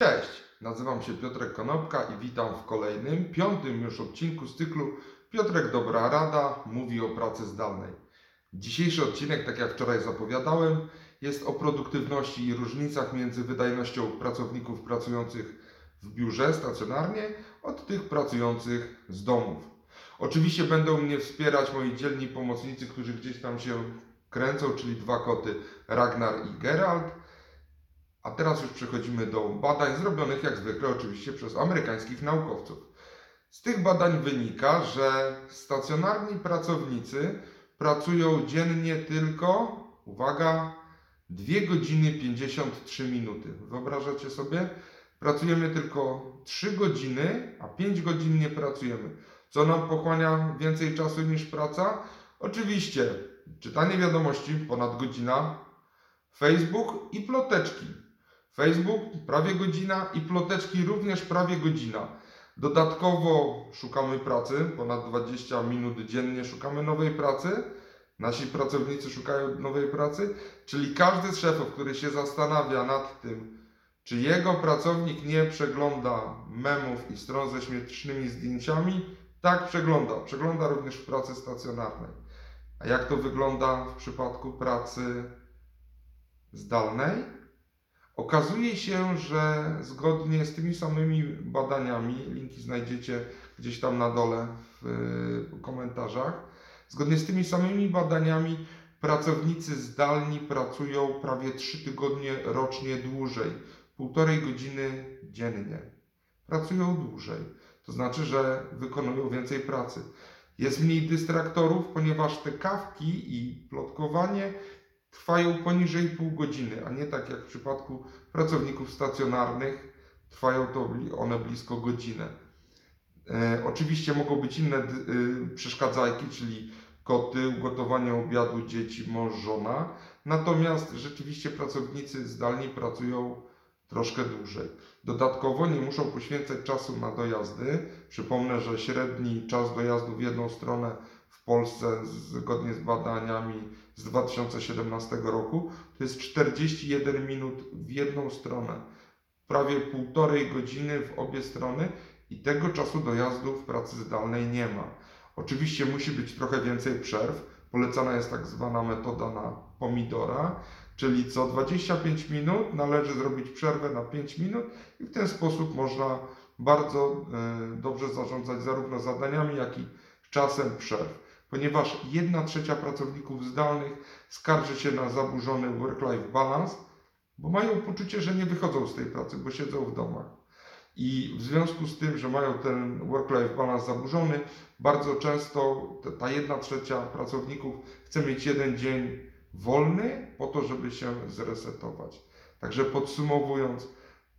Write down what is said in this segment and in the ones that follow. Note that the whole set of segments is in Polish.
Cześć, nazywam się Piotrek Konopka i witam w kolejnym, piątym już odcinku z cyklu Piotrek Dobra Rada mówi o pracy zdalnej. Dzisiejszy odcinek, tak jak wczoraj zapowiadałem, jest o produktywności i różnicach między wydajnością pracowników pracujących w biurze stacjonarnie od tych pracujących z domów. Oczywiście będą mnie wspierać moi dzielni pomocnicy, którzy gdzieś tam się kręcą, czyli dwa koty Ragnar i Geralt. A teraz już przechodzimy do badań zrobionych jak zwykle oczywiście przez amerykańskich naukowców. Z tych badań wynika, że stacjonarni pracownicy pracują dziennie tylko, uwaga, 2 godziny 53 minuty. Wyobrażacie sobie? Pracujemy tylko 3 godziny, a 5 godzin nie pracujemy. Co nam pochłania więcej czasu niż praca? Oczywiście czytanie wiadomości ponad godzina, Facebook i ploteczki. Facebook prawie godzina i ploteczki również prawie godzina. Dodatkowo szukamy pracy, ponad 20 minut dziennie szukamy nowej pracy. Nasi pracownicy szukają nowej pracy, czyli każdy z szefów, który się zastanawia nad tym, czy jego pracownik nie przegląda memów i stron ze śmiesznymi zdjęciami, tak przegląda. Przegląda również w pracy stacjonarnej. A jak to wygląda w przypadku pracy zdalnej? Okazuje się, że zgodnie z tymi samymi badaniami, linki znajdziecie gdzieś tam na dole w y, komentarzach, zgodnie z tymi samymi badaniami pracownicy zdalni pracują prawie 3 tygodnie rocznie dłużej, półtorej godziny dziennie. Pracują dłużej, to znaczy, że wykonują więcej pracy. Jest mniej dystraktorów, ponieważ te kawki i plotkowanie trwają poniżej pół godziny, a nie tak jak w przypadku pracowników stacjonarnych, trwają to one blisko godzinę. E, oczywiście mogą być inne y, przeszkadzajki, czyli koty, ugotowanie obiadu, dzieci, mąż, żona. Natomiast rzeczywiście pracownicy zdalni pracują troszkę dłużej. Dodatkowo nie muszą poświęcać czasu na dojazdy. Przypomnę, że średni czas dojazdu w jedną stronę w Polsce zgodnie z badaniami z 2017 roku to jest 41 minut w jedną stronę. Prawie półtorej godziny w obie strony i tego czasu dojazdu w pracy zdalnej nie ma. Oczywiście musi być trochę więcej przerw. Polecana jest tak zwana metoda na pomidora, czyli co 25 minut należy zrobić przerwę na 5 minut i w ten sposób można bardzo e, dobrze zarządzać zarówno zadaniami, jak i czasem przerw. Ponieważ 1 trzecia pracowników zdalnych skarży się na zaburzony work-life balance, bo mają poczucie, że nie wychodzą z tej pracy, bo siedzą w domach. I w związku z tym, że mają ten work-life balance zaburzony, bardzo często ta jedna trzecia pracowników chce mieć jeden dzień wolny po to, żeby się zresetować. Także podsumowując,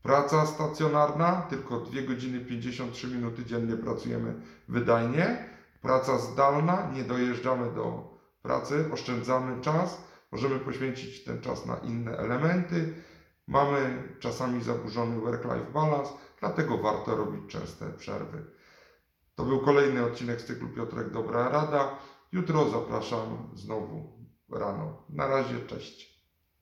praca stacjonarna, tylko 2 godziny 53 minuty dziennie pracujemy wydajnie. Praca zdalna, nie dojeżdżamy do pracy, oszczędzamy czas, możemy poświęcić ten czas na inne elementy. Mamy czasami zaburzony work-life balance, dlatego warto robić częste przerwy. To był kolejny odcinek z cyklu Piotrek Dobra Rada. Jutro zapraszam znowu rano. Na razie, cześć.